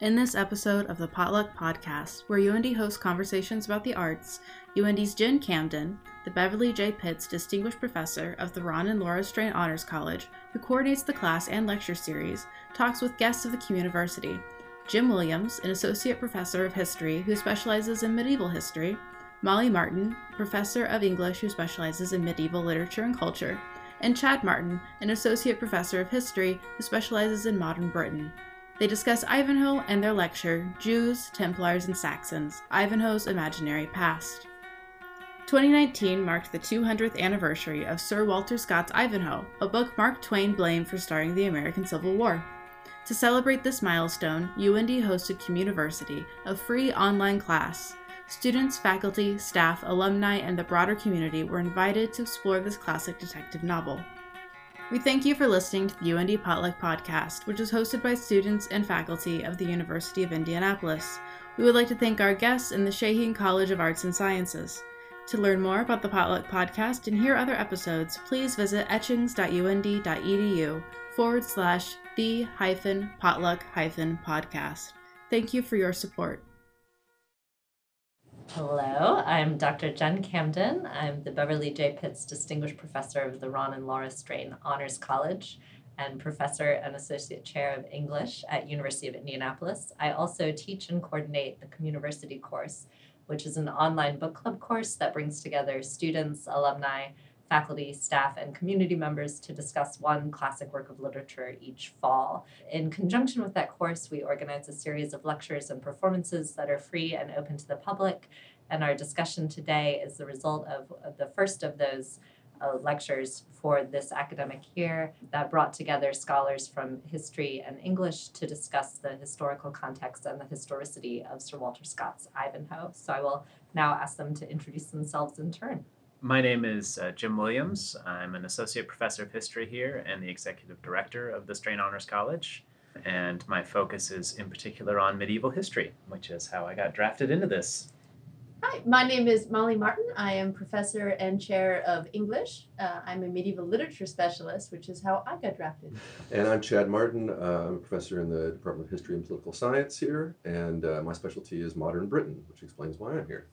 In this episode of the Potluck Podcast, where UIndy hosts conversations about the arts, UIndy's Jen Camden, the Beverly J. Pitts Distinguished Professor of the Ron and Laura Strain Honors College, who coordinates the class and lecture series, talks with guests of the Communiversity. Jim Williams, an Associate Professor of History who specializes in medieval history, Molly Martin, Professor of English who specializes in medieval literature and culture, and Chad Martin, an Associate Professor of History who specializes in modern Britain. They discuss Ivanhoe and their lecture, Jews, Templars, and Saxons Ivanhoe's Imaginary Past. 2019 marked the 200th anniversary of Sir Walter Scott's Ivanhoe, a book Mark Twain blamed for starting the American Civil War. To celebrate this milestone, UIndy hosted Communiversity, a free online class. Students, faculty, staff, alumni, and the broader community were invited to explore this classic detective novel. We thank you for listening to the UIndy Potluck Podcast, which is hosted by students and faculty of the University of Indianapolis. We would like to thank our guests in the Shaheen College of Arts and Sciences. To learn more about the Potluck Podcast and hear other episodes, please visit etchings.uindy.edu forward slash the hyphen potluck hyphen podcast. Thank you for your support. Hello, I'm Dr. Jen Camden. I'm the Beverly J. Pitts Distinguished Professor of the Ron and Laura Strain Honors College and Professor and Associate Chair of English at University of Indianapolis. I also teach and coordinate the Communiversity course, which is an online book club course that brings together students, alumni, faculty, staff, and community members to discuss one classic work of literature each fall. In conjunction with that course, we organize a series of lectures and performances that are free and open to the public. And our discussion today is the result of the first of those uh, lectures for this academic year that brought together scholars from history and English to discuss the historical context and the historicity of Sir Walter Scott's Ivanhoe. So I will now ask them to introduce themselves in turn. My name is uh, Jim Williams. I'm an associate professor of history here and the executive director of the Strain Honors College. And my focus is in particular on medieval history, which is how I got drafted into this. Hi, my name is Molly Martin. I am professor and chair of English. Uh, I'm a medieval literature specialist, which is how I got drafted. And I'm Chad Martin. Uh, I'm a professor in the Department of History and Political Science here, and uh, my specialty is modern Britain, which explains why I'm here.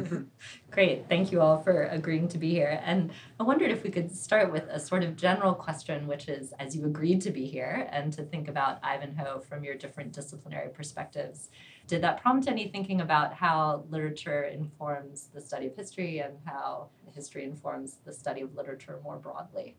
Great. Thank you all for agreeing to be here. And I wondered if we could start with a sort of general question, which is as you agreed to be here and to think about Ivanhoe from your different disciplinary perspectives did that prompt any thinking about how literature informs the study of history and how history informs the study of literature more broadly?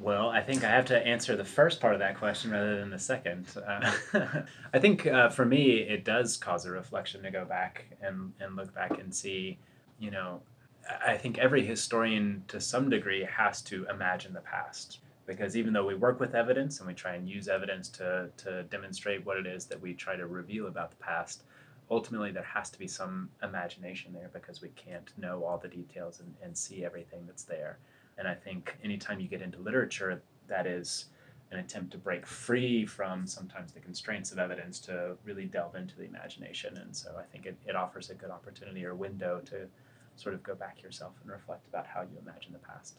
Well, I think I have to answer the first part of that question rather than the second. Uh, I think uh, for me, it does cause a reflection to go back and, and look back and see, you know, I think every historian to some degree has to imagine the past because even though we work with evidence and we try and use evidence to, to demonstrate what it is that we try to reveal about the past, ultimately there has to be some imagination there because we can't know all the details and, and see everything that's there. And I think anytime you get into literature, that is an attempt to break free from sometimes the constraints of evidence to really delve into the imagination. And so I think it, it offers a good opportunity or window to sort of go back yourself and reflect about how you imagine the past.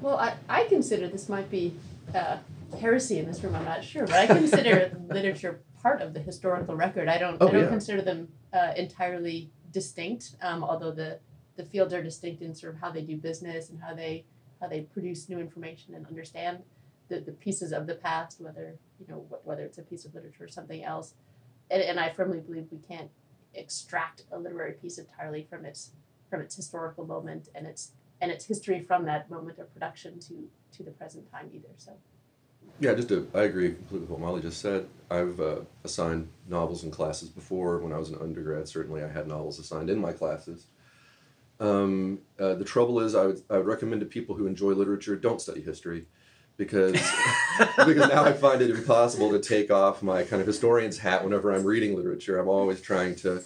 Well, I, I consider this might be uh, heresy in this room. I'm not sure, but I consider literature part of the historical record. I don't. Oh, I don't yeah. consider them uh, entirely distinct. Um, although the the fields are distinct in sort of how they do business and how they how they produce new information and understand the, the pieces of the past, whether you know wh- whether it's a piece of literature or something else. And, and I firmly believe we can't extract a literary piece entirely from its from its historical moment and its and its history from that moment of production to to the present time either. So Yeah, just to, I agree completely with what Molly just said. I've uh, assigned novels in classes before. When I was an undergrad, certainly I had novels assigned in my classes. Um, uh, the trouble is, I would, I would recommend to people who enjoy literature don't study history because because now I find it impossible to take off my kind of historian's hat whenever I'm reading literature. I'm always trying to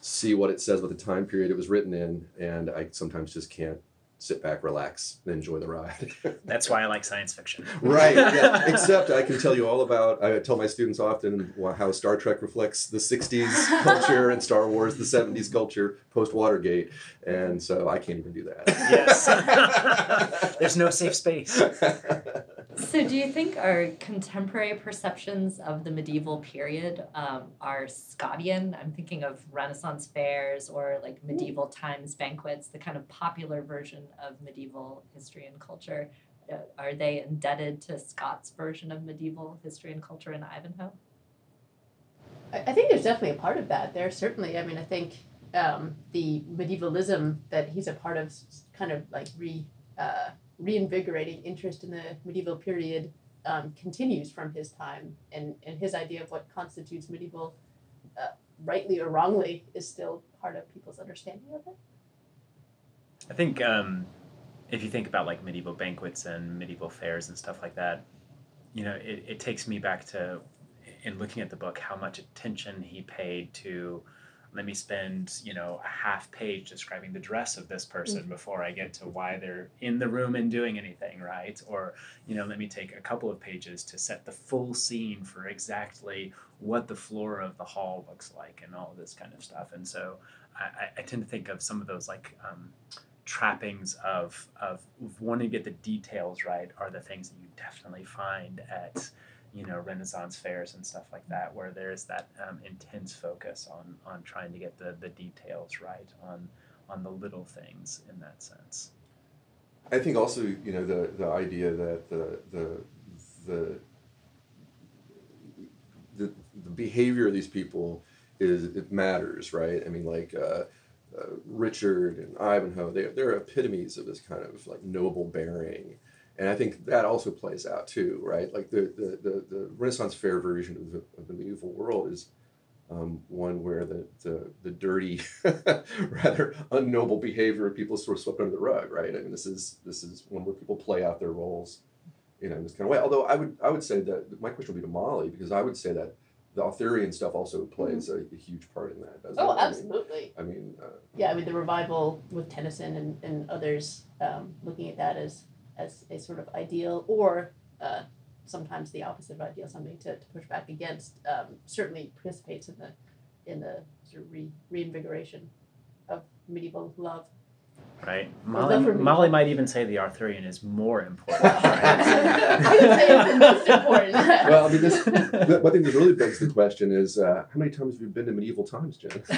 see what it says, about the time period it was written in, and I sometimes just can't sit back, relax, and enjoy the ride. That's why I like science fiction. right. Yeah. Except I can tell you all about. I tell my students often how Star Trek reflects the '60s culture and Star Wars the '70s culture post Watergate, and so I can't even do that. Yes. There's no safe space. So, do you think our contemporary perceptions of the medieval period um, are Scottian? I'm thinking of Renaissance fairs or like medieval times banquets, the kind of popular version of medieval history and culture. Uh, are they indebted to Scott's version of medieval history and culture in Ivanhoe? I, I think there's definitely a part of that. There certainly, I mean, I think um, the medievalism that he's a part of kind of like re uh, reinvigorating interest in the medieval period um, continues from his time, and and his idea of what constitutes medieval, uh, rightly or wrongly, is still part of people's understanding of it. I think um, if you think about like medieval banquets and medieval fairs and stuff like that, you know, it, it takes me back to, in looking at the book, how much attention he paid to. Let me spend, you know, a half page describing the dress of this person before I get to why they're in the room and doing anything, right? Or, you know, let me take a couple of pages to set the full scene for exactly what the floor of the hall looks like and all this kind of stuff. And so I, I- I tend to think of some of those like um, trappings of of wanting to get the details right are the things that you definitely find at you know Renaissance fairs and stuff like that, where there's that um, intense focus on on trying to get the the details right on on the little things in that sense. I think also, you know, the, the idea that the, the, the, the, the behavior of these people is, it matters, right? I mean, like, uh, uh, Richard and Ivanhoe, they, they're epitomes of this kind of like noble bearing. And I think that also plays out too, right? Like the, the, the, the Renaissance fair version of the, of the medieval world is um, one where the, the, the dirty, rather unknoble behavior of people is sort of swept under the rug, right? I mean, this is this is one where people play out their roles, you know, in this kind of way. Although I would I would say that my question would be to Molly because I would say that the Arthurian stuff also plays a, a huge part in that. Doesn't Oh, it? I mean- absolutely. I mean, uh, Yeah, I mean the revival with Tennyson and, and others um, looking at that as as a sort of ideal or uh, sometimes the opposite of ideal, something to, to push back against, um, certainly participates in the in the sort of re, reinvigoration of medieval love. Right, Molly, that Molly might even say the Arthurian is more important. I would say it's the most important. well, I mean, this the, one thing that really begs the question is uh, how many times have you been to medieval times, Jen?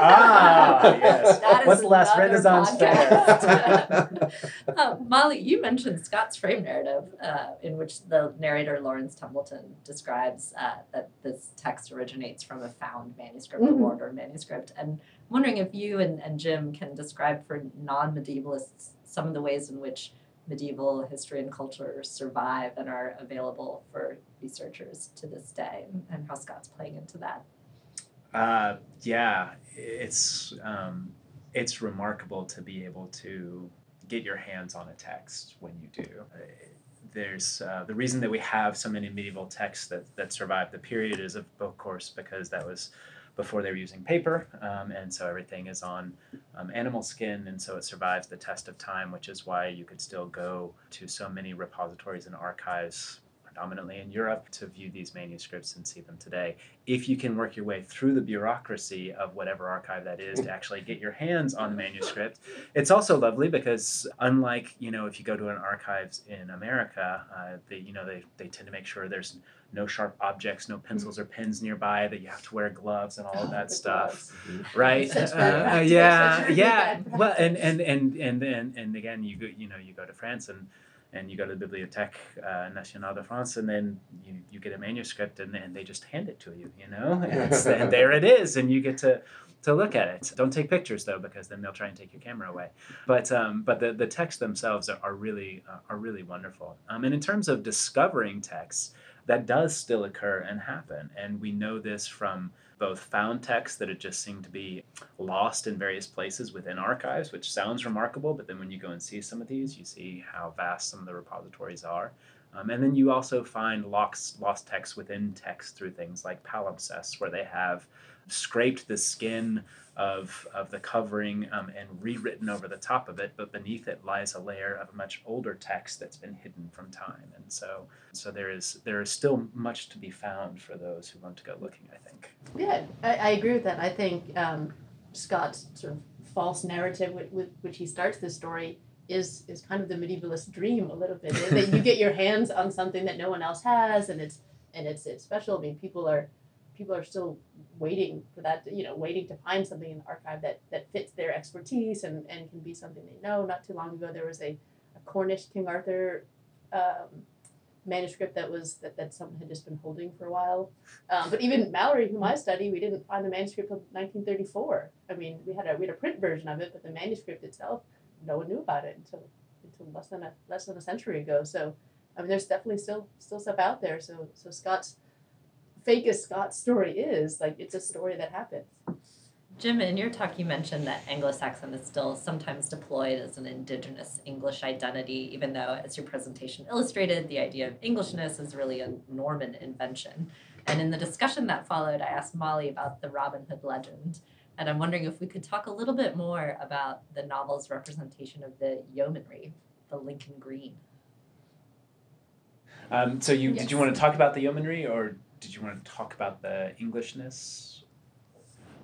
Ah, yes. That is What's the last Renaissance fair? Uh, Molly, you mentioned Scott's frame narrative, uh, in which the narrator Laurence Templeton describes uh, that this text originates from a found manuscript, a Mhm. Wardour manuscript. And I'm wondering if you and, and Jim can describe for non medievalists some of the ways in which medieval history and culture survive and are available for researchers to this day, and, how Scott's playing into that. Uh, yeah, it's um, it's remarkable to be able to get your hands on a text when you do. Uh, There's uh, the reason that we have so many medieval texts that, that survive the period is, of course, because that was before they were using paper, um, and so everything is on um, animal skin, and so it survives the test of time, which is why you could still go to so many repositories and archives, predominantly in Europe, to view these manuscripts and see them today if you can work your way through the bureaucracy of whatever archive that is to actually get your hands on the manuscript it's also lovely because unlike you know if you go to an archives in america uh, they you know they, they tend to make sure there's no sharp objects no pencils or pens nearby that you have to wear gloves and all of that The stuff gloves. right Uh, bad uh, practice, yeah yeah well and practice. and and and and, and again you go you know you go to france and and you go to the Bibliothèque uh, Nationale de France, and then you, you get a manuscript, and then they just hand it to you, you know, and, and there it is, and you get to to look at it. Don't take pictures though, because then they'll try and take your camera away. But um, but the, the texts themselves are, are really uh, are really wonderful. Um, and in terms of discovering texts, that does still occur and happen, and we know this from both found texts that had just seemed to be lost in various places within archives, which sounds remarkable, but then when you go and see some of these, you see how vast some of the repositories are. Um, and then you also find lost, lost texts within texts through things like palimpsests, where they have scraped the skin of, of the covering um, and rewritten over the top of it, but beneath it lies a layer of a much older text that's been hidden from time. And so, so there is there is still much to be found for those who want to go looking. I think. Yeah, I, I agree with that. I think um, Scott's sort of false narrative with, with which he starts this story is is kind of the medievalist dream a little bit that you get your hands on something that no one else has and it's and it's it's special. I mean, people are people are still waiting for that, you know, waiting to find something in the archive that that fits their expertise and and can be something they know. Not too long ago, there was a, a Cornish King Arthur. Um, manuscript that was that, that someone had just been holding for a while um, but even Malory whom i study we didn't find the manuscript of 1934 i mean we had a we had a print version of it but the manuscript itself no one knew about it until until less than a less than a century ago so I mean, there's definitely still still stuff out there. So so Scott's fake as Scott's story is like it's a story that happens. Jim, in your talk, you mentioned that Anglo-Saxon is still sometimes deployed as an indigenous English identity, even though, as your presentation illustrated, the idea of Englishness is really a Norman invention. And in the discussion that followed, I asked Molly about the Robin Hood legend. And I'm wondering if we could talk a little bit more about the novel's representation of the yeomanry, the Lincoln Green. Um, so you Yes. did you want to talk about the yeomanry or did you want to talk about the Englishness?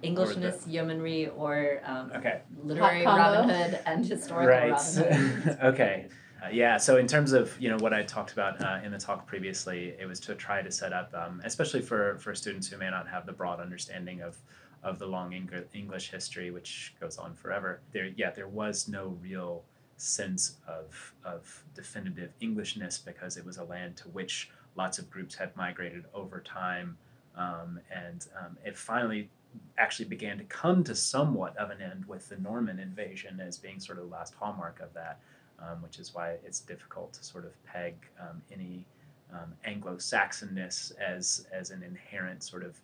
Englishness, yeomanry, or um, Okay. literary Robin Hood and historical Robin Hood. Right. okay. Uh, yeah. So in terms of you know what I talked about uh, in the talk previously, it was to try to set up, um, especially for for students who may not have the broad understanding of of the long Eng- English history, which goes on forever. There, yeah, there was no real sense of of definitive Englishness because it was a land to which lots of groups had migrated over time, um, and um, it finally actually began to come to somewhat of an end with the Norman invasion as being sort of the last hallmark of that, um, which is why it's difficult to sort of peg um, any um, Anglo-Saxonness as as an inherent sort of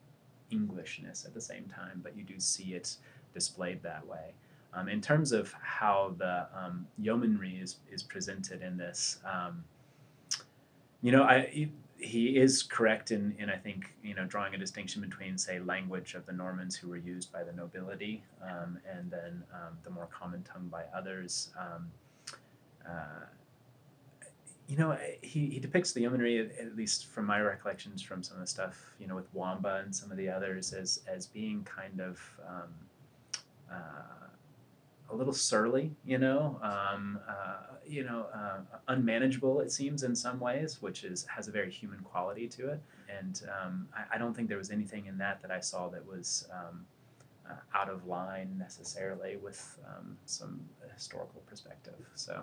Englishness at the same time, but you do see it displayed that way. Um, in terms of how the um, yeomanry is, is presented in this, um, you know, I he, is correct in, in I think you know drawing a distinction between say language of the Normans who were used by the nobility um, and then um, the more common tongue by others. Um, uh, you know, he, he depicts the yeomanry, at, at least from my recollections from some of the stuff, you know, with Wamba and some of the others, as, as being kind of um, uh, a little surly, you know, um, uh, you know, uh, unmanageable it seems in some ways, which is has a very human quality to it. And um, I, I don't think there was anything in that that I saw that was um, uh, out of line necessarily with um, some historical perspective. So.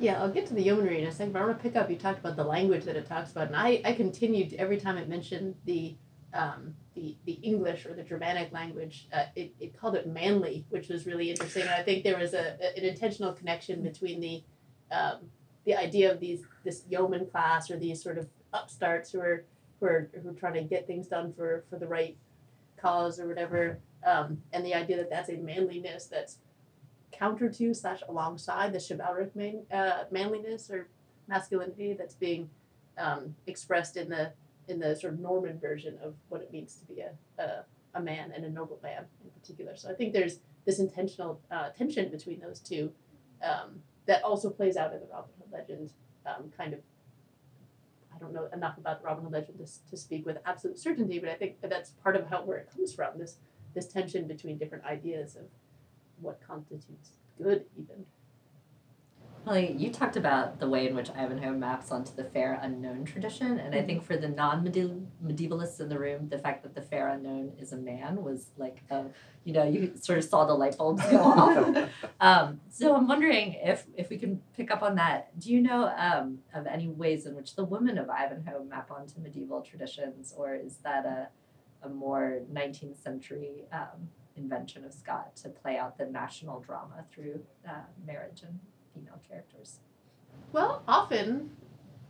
Yeah, I'll get to the yeomanry in a second, but I want to pick up. You talked about the language that it talks about, and I, I continued every time it mentioned the um, the the English or the Germanic language. Uh, it, it called it manly, which was really interesting. And I think there was a, an intentional connection between the um, the idea of these this yeoman class or these sort of upstarts who are who are who are trying to get things done for for the right cause or whatever, um, and the idea that that's a manliness that's counter to slash alongside the chivalric man, uh, manliness or masculinity that's being um, expressed in the in the sort of Norman version of what it means to be a, a, a man and a noble man in particular. So I think there's this intentional uh, tension between those two um, that also plays out in the Robin Hood legend. Um, kind of, I don't know enough about the Robin Hood legend to, to speak with absolute certainty, but I think that's part of how where it comes from. This this tension between different ideas of what constitutes good, even. Molly, you talked about the way in which Ivanhoe maps onto the fair unknown tradition, and I think for the non-medievalists in the room, the fact that the fair unknown is a man was like, a, you know, you sort of saw the light bulbs go off. Um, so I'm wondering if if we can pick up on that. Do you know um, of any ways in which the women of Ivanhoe map onto medieval traditions, or is that a a more 19th century um, invention of Scott to play out the national drama through uh, marriage and female characters? Well, often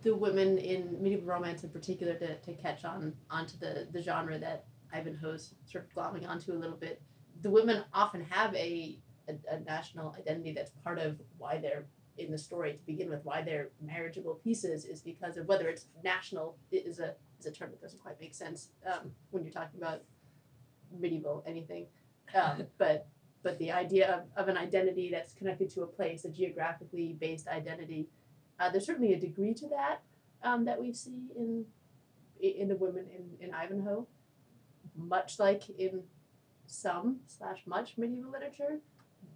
the women in medieval romance in particular to, to catch on onto the, the genre that Ivanhoe's sort of glomming onto a little bit, the women often have a, a, a national identity that's part of why they're in the story to begin with, why they're marriageable pieces is because of whether it's national it is a is a term that doesn't quite make sense um, when you're talking about medieval anything. Um, but but the idea of, of an identity that's connected to a place, a geographically based identity, uh, there's certainly a degree to that um, that we see in in the women in, in Ivanhoe, much like in some slash much medieval literature.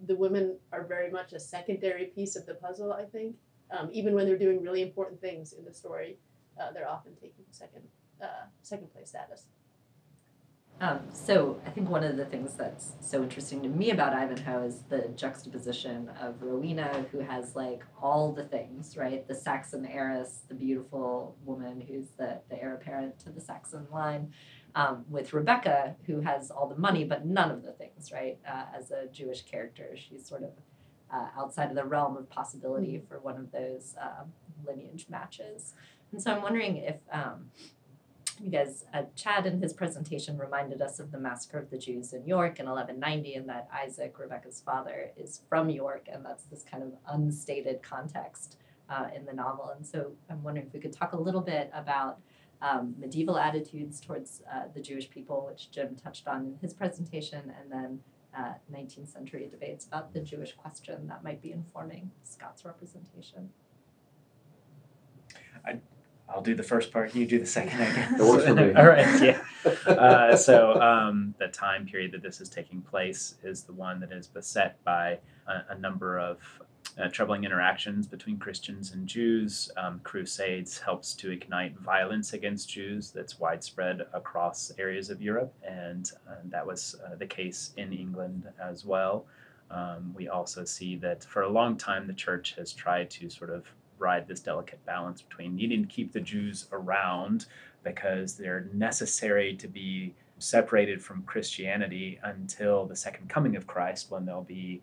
the women are very much a secondary piece of the puzzle. I think, um, even when they're doing really important things in the story, uh, they're often taking second uh, second place status. Um, so I think one of the things that's so interesting to me about Ivanhoe is the juxtaposition of Rowena, who has like all the things, right? The Saxon heiress, the beautiful woman who's the, the heir apparent to the Saxon line, um, with Rebecca, who has all the money but none of the things, right? Uh, as a Jewish character, she's sort of uh, outside of the realm of possibility for one of those uh, lineage matches. And so I'm wondering if um, guys, uh, Chad in his presentation reminded us of the massacre of the Jews in York in 1190, and that Isaac, Rebecca's father, is from York, and that's this kind of unstated context uh, in the novel. And so I'm wondering if we could talk a little bit about um, medieval attitudes towards uh, the Jewish people, which Jim touched on in his presentation, and then 19th uh, century debates about the Jewish question that might be informing Scott's representation. I I'll do the first part. You do the second. I guess. It works for me. All right. Yeah. Uh, so um, the time period that this is taking place is the one that is beset by a, a number of uh, troubling interactions between Christians and Jews. Um, crusades helps to ignite violence against Jews that's widespread across areas of Europe, and uh, that was uh, the case in England as well. Um, we also see that for a long time the church has tried to sort of ride this delicate balance between needing to keep the Jews around because they're necessary to be separated from Christianity until the second coming of Christ when they'll be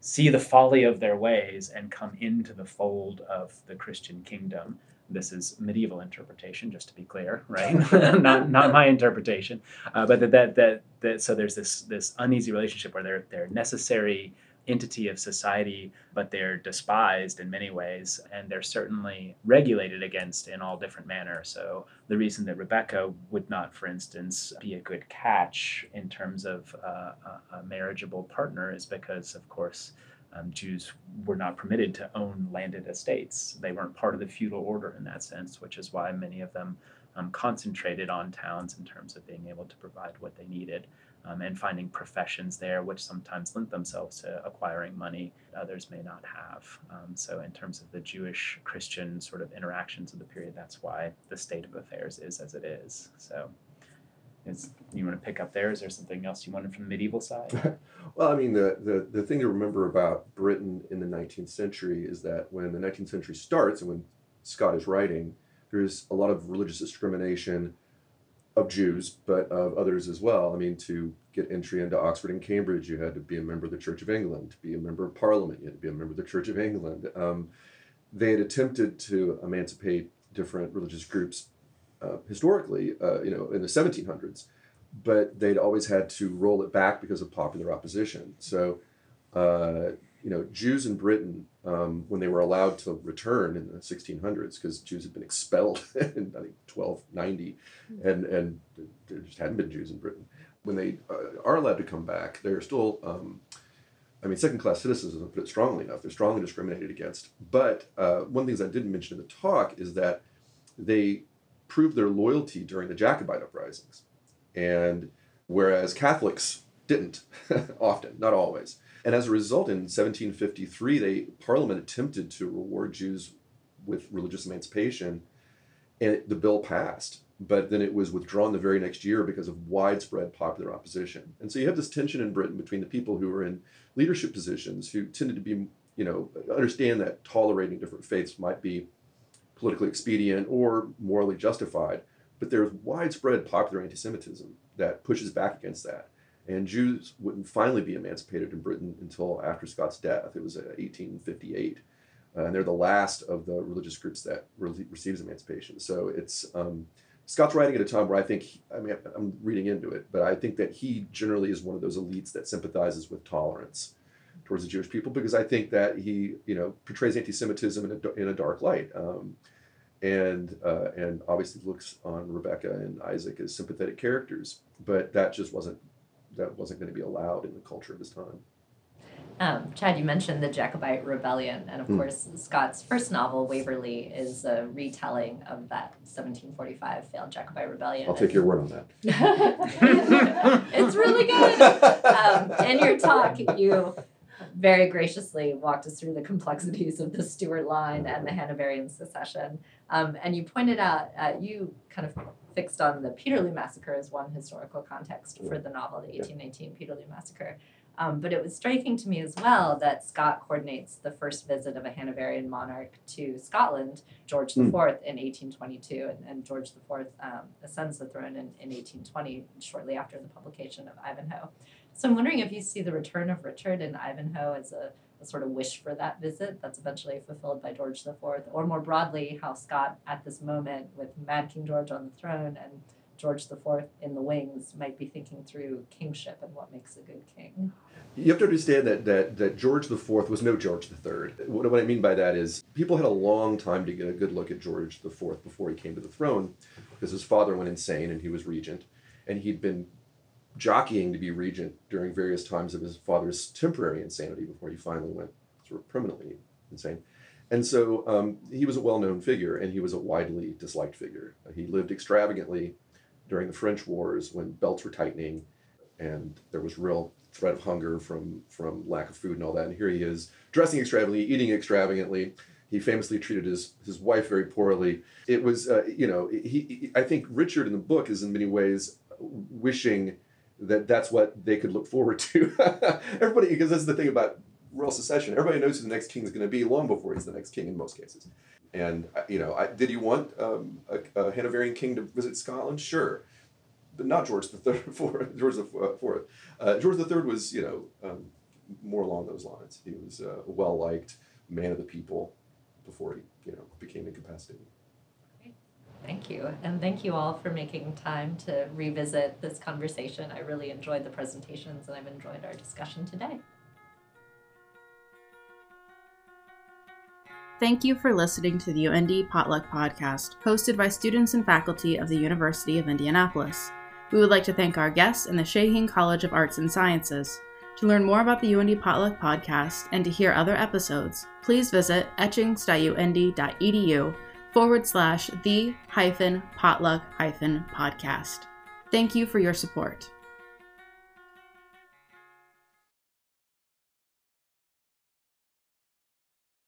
see the folly of their ways and come into the fold of the Christian kingdom. This is medieval interpretation, just to be clear, right? not, not my interpretation, uh, but that, that that that so there's this this uneasy relationship where they're they're necessary entity of society, but they're despised in many ways, and they're certainly regulated against in all different manner. So the reason that Rebecca would not, for instance, be a good catch in terms of uh, a marriageable partner is because, of course, um, Jews were not permitted to own landed estates. They weren't part of the feudal order in that sense, which is why many of them um, concentrated on towns in terms of being able to provide what they needed um, and finding professions there, which sometimes lent themselves to acquiring money others may not have. Um, so, in terms of the Jewish Christian sort of interactions of the period, that's why the state of affairs is as it is. So, is, you want to pick up there? Is there something else you wanted from the medieval side? well, I mean, the, the, the thing to remember about Britain in the 19th century is that when the 19th century starts and when Scott is writing, there's a lot of religious discrimination of Jews, but of others as well. I mean, to get entry into Oxford and Cambridge, you had to be a member of the Church of England. To be a member of Parliament, you had to be a member of the Church of England. Um, they had attempted to emancipate different religious groups uh, historically, uh, you know, in the 1700s, but they'd always had to roll it back because of popular opposition. So, uh, you know, Jews in Britain, um, when they were allowed to return in the 1600s, because Jews had been expelled in I think 1290, hmm. and and there just hadn't been Jews in Britain. When they uh, are allowed to come back, they're still, um, I mean, second-class citizens doesn't put it strongly enough. They're strongly discriminated against. But uh, one of the things I didn't mention in the talk is that they proved their loyalty during the Jacobite uprisings, and whereas Catholics didn't often, not always. And as a result, in 1753, they Parliament attempted to reward Jews with religious emancipation, and it, the bill passed. But then it was withdrawn the very next year because of widespread popular opposition. And so you have this tension in Britain between the people who are in leadership positions, who tended to be, you know, understand that tolerating different faiths might be politically expedient or morally justified. But there's widespread popular anti-Semitism that pushes back against that. And Jews wouldn't finally be emancipated in Britain until after Scott's death. It was 1858. Uh, and they're the last of the religious groups that re- receives emancipation. So it's um, Scott's writing at a time where I think, he, I mean, I'm reading into it, but I think that he generally is one of those elites that sympathizes with tolerance towards the Jewish people because I think that he, you know, portrays anti-Semitism in a, in a dark light. Um, and uh, and obviously looks on Rebecca and Isaac as sympathetic characters, but that just wasn't that wasn't going to be allowed in the culture of his time. Um, Chad, you mentioned the Jacobite Rebellion, and of mm. course, Scott's first novel, Waverley, is a retelling of that 1745 failed Jacobite Rebellion. I'll take your word on that. it's really good. Um, in your talk, you very graciously walked us through the complexities of the Stuart line and the Hanoverian secession. Um, and you pointed out, uh, you kind of fixed on the Peterloo Massacre as one historical context for the novel, the 1819 Peterloo Massacre. Um, but it was striking to me as well that Scott coordinates the first visit of a Hanoverian monarch to Scotland, George IV, Mm. in 1822, and, and George IV um, ascends the throne in, in 1820, shortly after the publication of Ivanhoe. So I'm wondering if you see the return of Richard in Ivanhoe as a, a sort of wish for that visit that's eventually fulfilled by George IV, or more broadly, how Scott, at this moment, with Mad King George on the throne and George IV in the wings, might be thinking through kingship and what makes a good king. You have to understand that that that George IV was no George III. What, what I mean by that is people had a long time to get a good look at George IV before he came to the throne, because his father went insane and he was regent, and he'd been jockeying to be regent during various times of his father's temporary insanity before he finally went sort of permanently insane. And so um, he was a well-known figure, and he was a widely disliked figure. He lived extravagantly during the French Wars when belts were tightening, and there was real threat of hunger from from lack of food and all that. And here he is, dressing extravagantly, eating extravagantly. He famously treated his his wife very poorly. It was, uh, you know, he, he. I think Richard in the book is in many ways wishing that that's what they could look forward to. Everybody, because that's the thing about royal succession. Everybody knows who the next king is going to be long before he's the next king in most cases. And uh, you know, I, did you want um, a, a Hanoverian king to visit Scotland? Sure, but not George the Third. George the Fourth. Uh, George the Third was, you know, um, more along those lines. He was uh, a well liked man of the people before he, you know, became incapacitated. Thank you. And thank you all for making time to revisit this conversation. I really enjoyed the presentations and I've enjoyed our discussion today. Thank you for listening to the UIndy Potluck Podcast, hosted by students and faculty of the University of Indianapolis. We would like to thank our guests and the Shaheen College of Arts and Sciences. To learn more about the UND Potluck Podcast and to hear other episodes, please visit etchings.uindy.edu forward slash the hyphen potluck hyphen podcast. Thank you for your support.